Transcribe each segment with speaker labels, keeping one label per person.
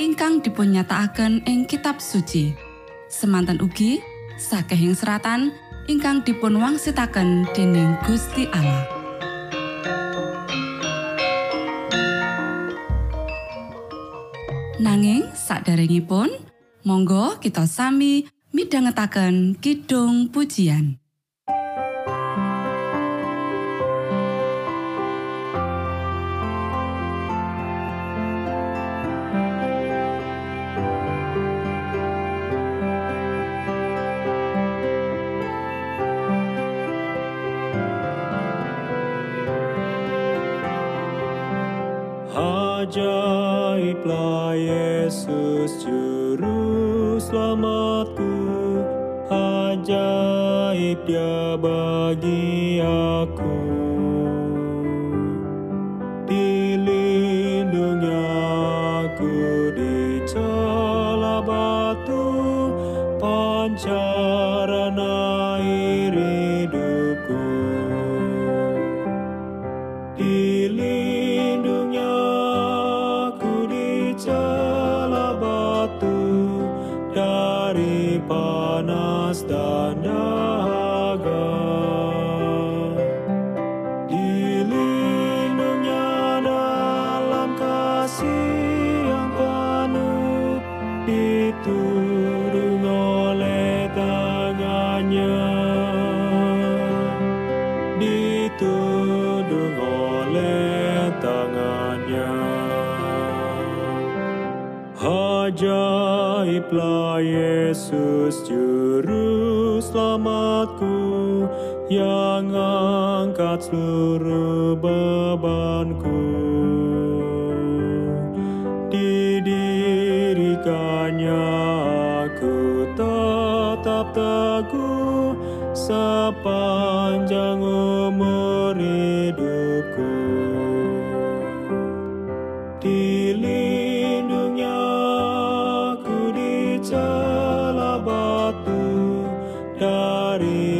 Speaker 1: ingkang dipunnyatakaken ing kitab suci. Semanten ugi sakehing seratan ingkang dipun wangsitaken dening Gusti Allah. Nanging saderengipun monggo kita sami midhangetaken kidung pujian.
Speaker 2: Ajaiblah Yesus Juru Selamatku. Ajaib dia bagi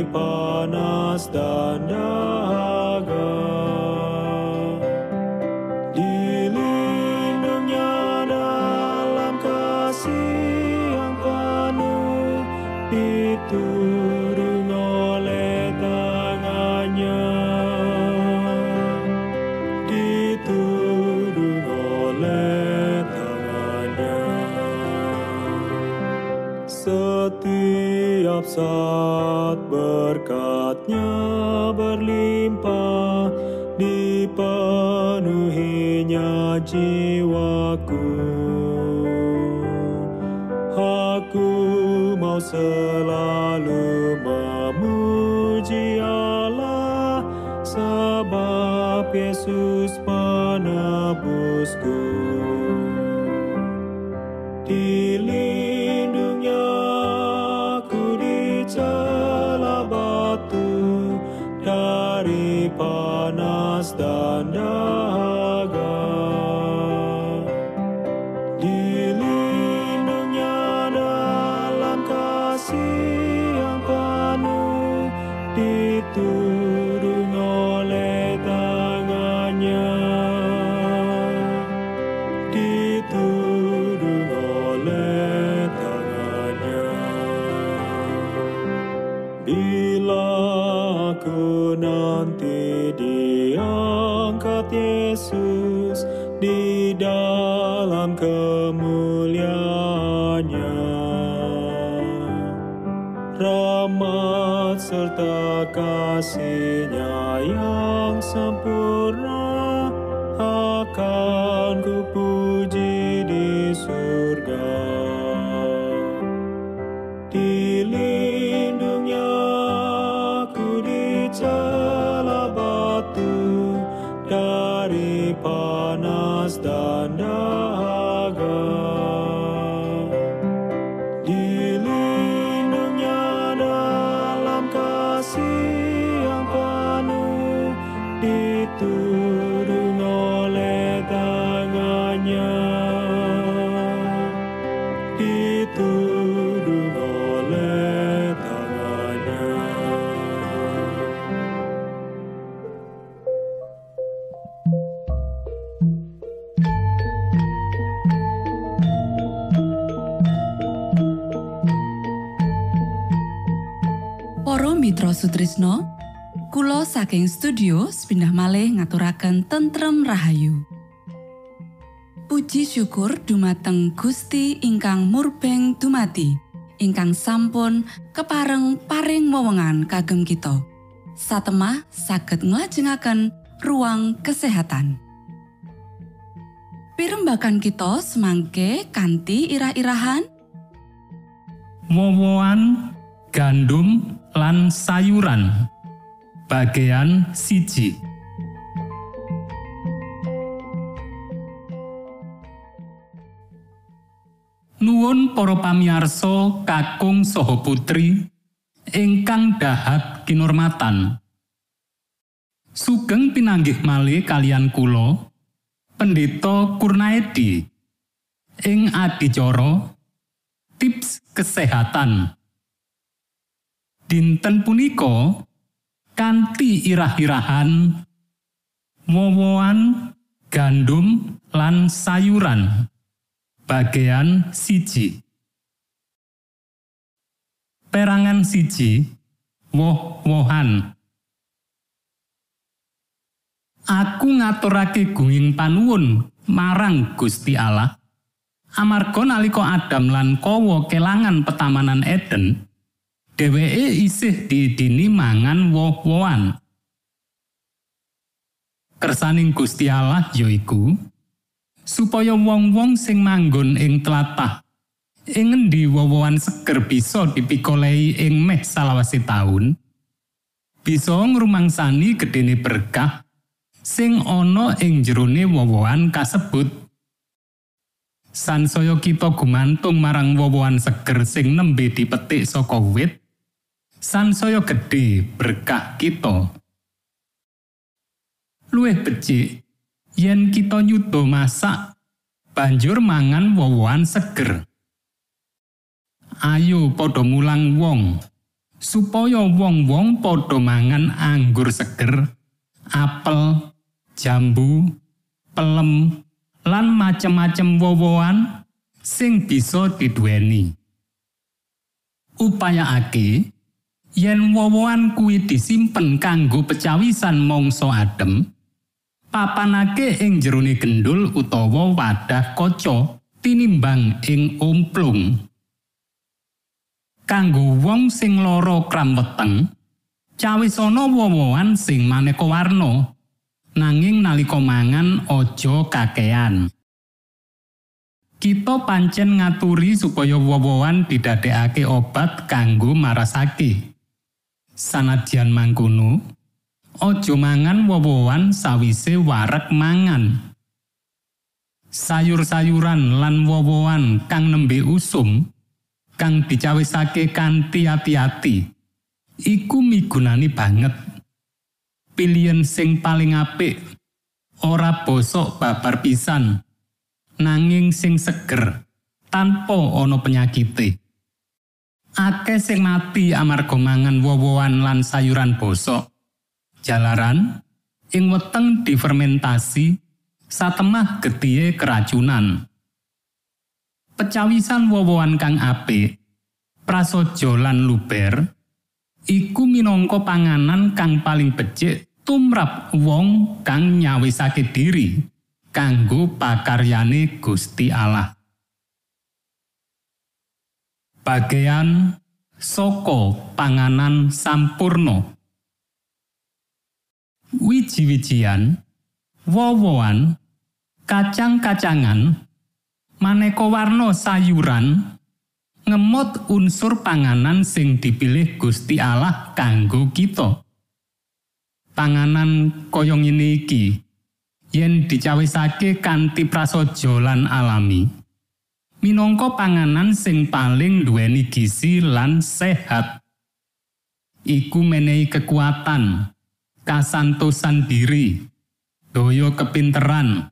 Speaker 2: panas. Jiwaku Aku mau selalu memuji Allah sebab Yesus penebusku Dilindungnya aku di celah batu dari panas dan dahaga. Kasihnya yang sempurna akan ku
Speaker 1: Mitra Sutrisno, kula saking studio pindah malih ngaturaken tentrem rahayu. Puji syukur dumateng Gusti ingkang murbeng dumati, ingkang sampun kepareng paring wewengan kagem kita. Satemah saged nglajengaken ruang kesehatan. Pirembakan kita semangke kanthi irah-irahan
Speaker 3: wowoan gandum lan sayuran. Bagian siji. Nuwun para pamiarsa kakung saha putri ingkang dahat kinurmatan Sugeng pinanggih malih kalian kula Pendeta Kurnaedi ing adicara tips kesehatan. Dinten punika kanthi irah-irahan wowoan gandum lan sayuran. Bagian siji. Perangan siji woh-wohan. Aku ngaturake gunging panuwun marang Gusti Allah. Amarga nalika Adam lan Kawa kelangan petamanan Eden dheweke isih didini mangan woh-wohan kersaning Gusti Allah yaiku supaya wong-wong sing manggon ing tlatah ing ngendi woh-wohan seger bisa dipikolehi ing meh salawase taun bisa ngrumangsani gedene berkah sing ana ing jerone wowohan kasebut. Sansaya kita gumantung marang wowohan seger sing nembe dipetik saka wit, sansaya gedhe berkah kita. Luwih becik, yen kita nyuda masak, banjur mangan wowohan seger. Ayo padha mulang wong, supaya wong-wong padha mangan anggur seger, apel, jambu, pelem, lan macem-macem wowoan sing bisa diduweni. Upayakake yen wowoan kuwi disimpen kanggo pecawisan mangsa adem, papanake ing jerone gendul utawa wadah kaca tinimbang ing omplung. kanggo wong sing lara kram weteng cawis ana wowoan sing maneka warna nanging nalika mangan aja kakean kita pancen ngaturi supaya wowoan didadekake obat kanggo marasake sanadyan mangkono aja mangan wowoan sawise warek mangan. Sayur-sayuran lan wowoan kang nembe usum kang dicawisake kanthi ati-ati iku migunani banget. Pilihan sing paling apik ora bosok babar pisan nanging sing seger tanpa ana penyakite akeh sing mati amarga mangan wowoan lan sayuran bosok jalaran ing weteng difermentasi satemah getihe keracunan pecawisan wowoan kang apik prasaja lan luber iku minangka panganan kang paling becik tumrap wong kang nyawisake diri kanggo pakaryane Gusti Allah. Bagian soko panganan sampurno. Wiji-wijian, wowoan, kacang-kacangan, maneka warna sayuran, ngemot unsur panganan sing dipilih Gusti Allah kanggo kita. Panganan koyong ini iki yen dicawisake kanthi prasaja lan alami minangka panganan sing paling duweni gizi lan sehat. Iku menehi kekuatan kasantosan diri daya kepinteran.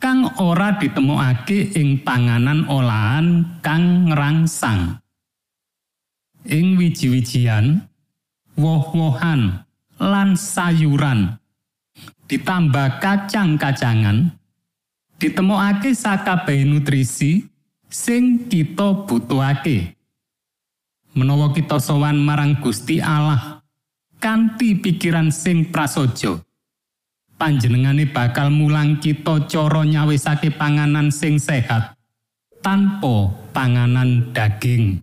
Speaker 3: Kang ora ditemokake ing panganan olahan kang ngrangsang. Ing wiji-wijian woh-wohan lan sayuran ditambah kacang-kacangan ditemokake sakabeh nutrisi sing kita butuhake menawa kita sowan marang Gusti Allah kanthi pikiran sing prasaja panjenengane bakal mulang kita cara nyawisake panganan sing sehat tanpa panganan daging.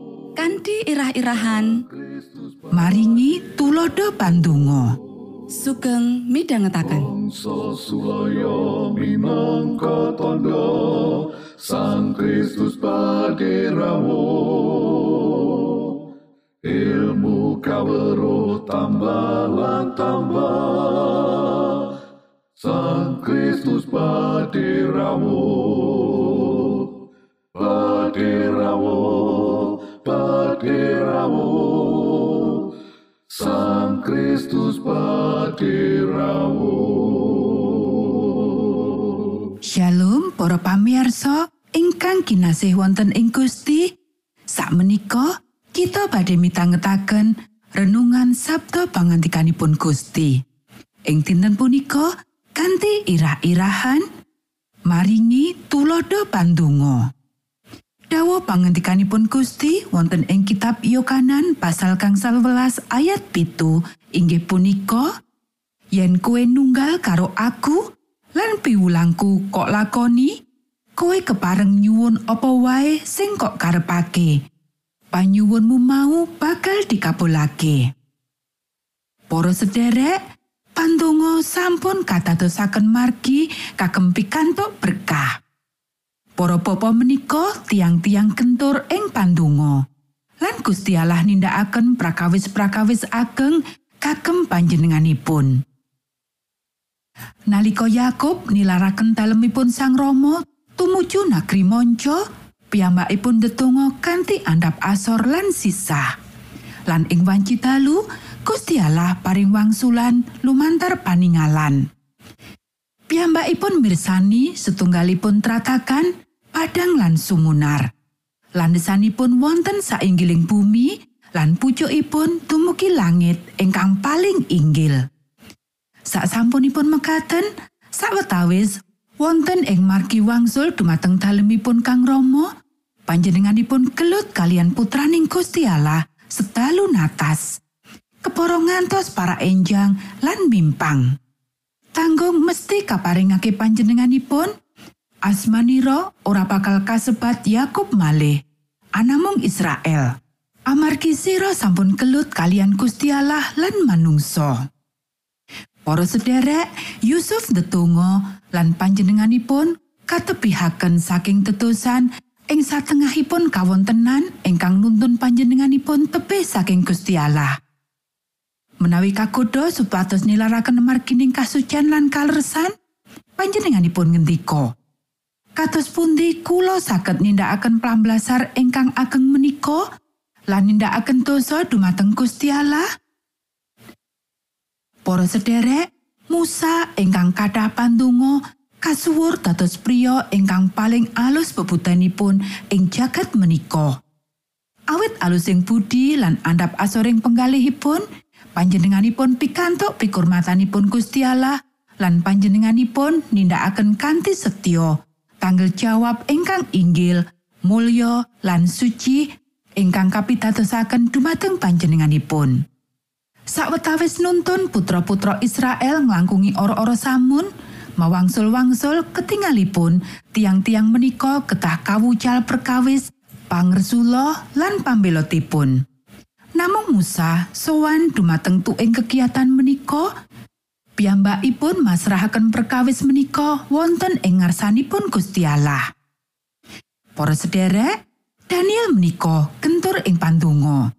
Speaker 1: kanthi irah-irahan.
Speaker 4: Maringi tulodo pandonga.
Speaker 1: sugeng midhangetaken.
Speaker 5: Minangka tondo Sang Kristus paderamu Ilmu kawero tambah lan tambah. Sang Kristus paderamu Paderamu Paderamu Sang Kristus paderamu
Speaker 4: Shalom para pamirsa ingkang kinasih wonten ing Gusti. Sakmenika kita badhe mitangetaken renungan Sabda pangantikanipun Gusti. Ing dinten punika kanthi irah-irahan maringi tulodo pandonga. Dawa pangantikanipun Gusti wonten ing kitab Yohanan pasal gangsal welas ayat pitu. Inggih punika yen kue nunggal karo aku lan piwulangku kok lakoni kowe kepareng nyuwun apa wae sing kok karepake? Panyuwunmu mau bakal dikabulake. Para sederek pandonga sampun kadadosaken margi kagem pikantuk berkah Para bapa menika tiang-tiang kentur ing pandonga lan Gusti Allah nindakaken prakawis-prakawis ageng kagem panjenenganipun. Nalika Yakub nilaraken dalemipun Sang Rama tumuju negeri Monco, piyambakipun ndedonga kanthi andhap asor lan sisah. Lan ing wanci dalu, Gusti Allah paring wangsulan lumantar paningalan. Piyambakipun mirsani setunggalipun tratakan padang lan sumunar. Landesanipun wonten sainggiling bumi lan pucukipun dumugi langit ingkang paling inggil. Saksampunipun mekaten, sawetawis wonten ing margi wangsul dumateng dalemipun Kang Rama, panjenenganipun gelut kalian putraning Gusti Allah setalu natas. Keporo ngantos para enjang lan mimpang. Tanggung mesti kaparingake panjenenganipun Asmanira ora bakal kasebat Yakub malih, anamung Israel. Amargi sira sampun kelut kalian Gusti Allah lan manungsa. Para sederek, Yusuf ndedonga lan panjenenganipun katepihaken saking tetusan ing satengahipun kawontenan ingkang nuntun panjenenganipun tebih saking Gusti Allah. Menawi kagodha supados nilaraken margining kasucian lan kaleresan, panjenenganipun ngendika, Kados pundi kula saged nindakaken plambelasar ingkang ageng menika lan nindakaken dosa dumateng Gusti Allah? Para sederek, Musa ingkang kathah pandonga kasuwur dados priya ingkang paling alus bebutanipun ing jagat menika. Awit alusing budi lan andhap asoring penggalihipun, panjenenganipun pikantuk pikurmatanipun Gusti Allah lan panjenenganipun nindakaken kanthi setya tanggal jawab ingkang inggil, mulya lan suci ingkang kapitadosaken dumateng panjenenganipun. Sawetawis nuntun putra-putra Israel nglangkungi ora-ora samun, mawangsul-wangsul ketingalipun tiang-tiang menika ketah kawucal perkawis, pangresula lan pambelotipun. Namung Musa sowan dumateng tuing kegiatan menika, piyambakipun masrahaken perkawis menika wonten ing ngarsanipun Gusti Allah. Para sederek, Daniel menika kentur ing pandonga.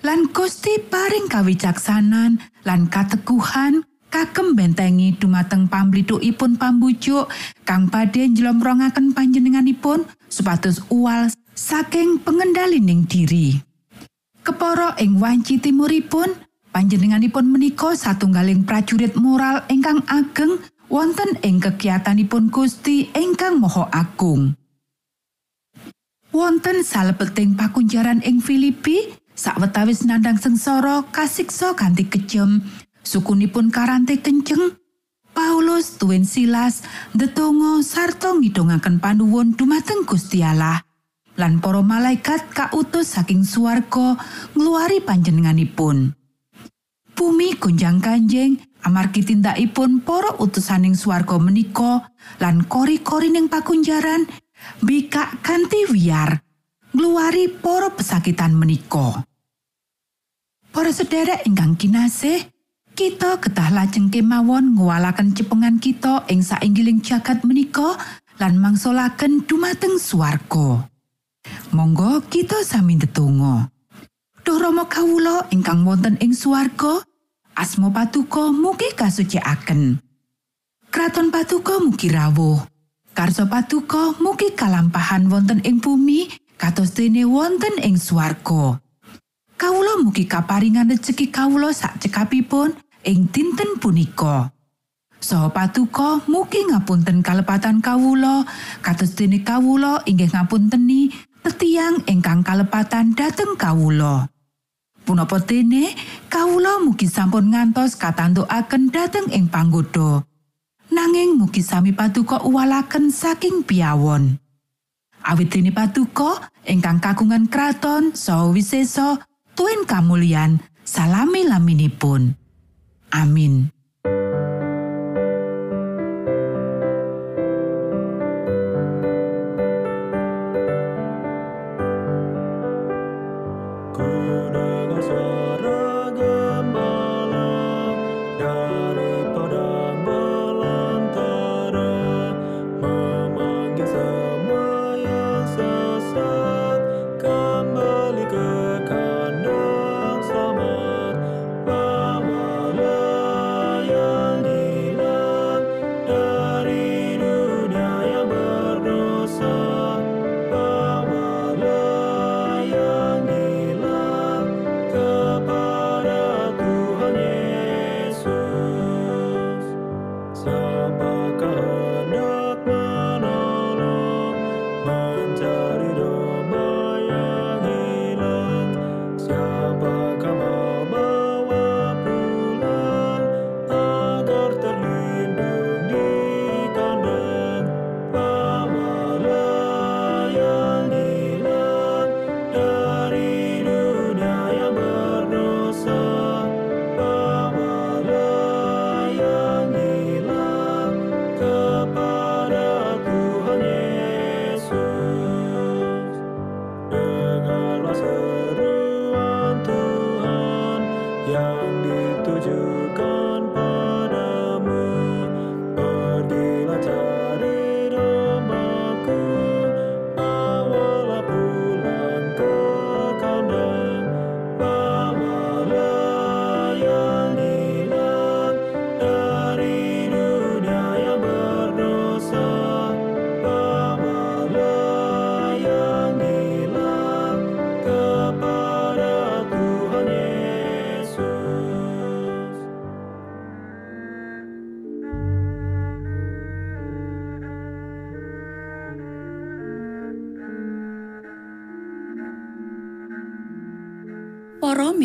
Speaker 4: Lan Gusti paring kawicaksanan lan kateguhan kagem bentengi dumateng pamblithukipun pambujuk kang badhe njlomrongaken panjenenganipun supados uwal saking pengendalining diri. Kepara ing wanci timuripun, panjenenganipun menika satunggaling prajurit moral ingkang ageng wonten ing kegiatanipun Gusti ingkang Maha Agung.
Speaker 2: Wonten salebeting pakunjaran ing Filipi, sawetawis nandhang sengsara kasiksa kanthi kejem, sukunipun karante kenceng. Paulus tuwin Silas ndedonga sarta ngidongaken panuwun dumateng Gusti Allah. Lan para malaikat kautus saking swarga ngluari panjenenganipun. Bumi gonjang kanjeng amargi tindakipun para utusaning swarga menika lan kori-kori ning pakunjaran bikak kanthi wiyar ngluari para pesakitan menika. Para sedherek ingkang kinasih, kita ketah lajeng kemawon ngwalaken cepengan kita ing sainggiling jagat menika lan mangsulaken dumateng swarga. Monggo kita sami ndedonga. Duh Rama kawula ingkang wonten ing swarga, asma patuko mugi kasucikaken. Kraton patuko mugi rawuh. Karso patuko mugi kalampahan wonten ing bumi kados dene wonten ing swarga. Kawula mugi kaparingan rejeki kawula sak cekapipun ing dinten punika. Saha patuko mugi ngapunten kalepatan kawula kados dene kawula inggih ngapunteni tetiang ingkang kalepatan dhateng kawula. Punapa dene kawula mugi sampun ngantos katantukaken dhateng ing panggoda. Nanging mugi sami patuko uwalaken saking piawon. Awit dene patuko ingkang kagungan kraton saha wisesa tuwin kamulyan salami laminipun. Amin.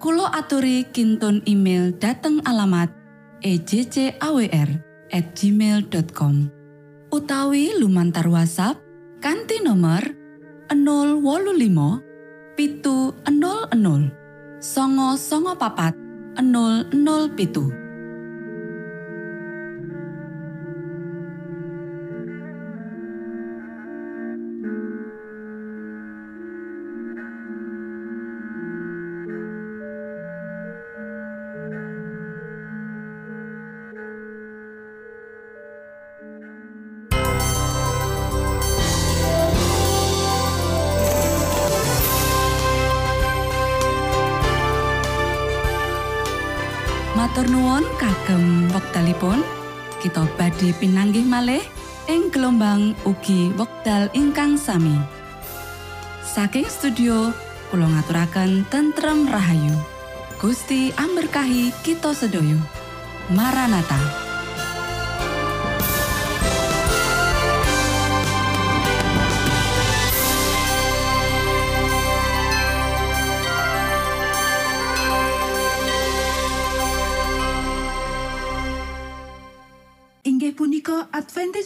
Speaker 1: Kulo aturi kintun email dateng alamat ejcawr at gmail.com utawi lumantar WhatsApp kanti nomor 025 pitu 00 songo songo papat 00 pitu pinanggih malih ing gelombang ugi wekdal ingkang sami. Saking studio kula ngaturaken tentrem rahayu. Gusti amberkahi kita sedaya. Maranatha.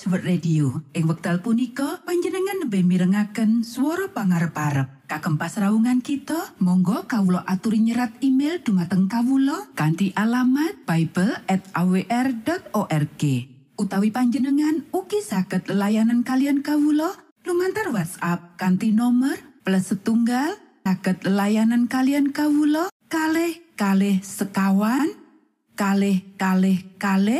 Speaker 4: World Radio. Ing wekdal punika panjenengan nembe mirengaken swara pangarep-arep. Kagem pasraungan kita, monggo kawula aturi nyerat email dumateng kawula kanthi alamat bible@awr.org. Utawi panjenengan ugi saged layanan kalian kawula lumantar WhatsApp kanthi nomor plus setunggal saged layanan kalian kawula kalih kalih sekawan kalih kalih kalih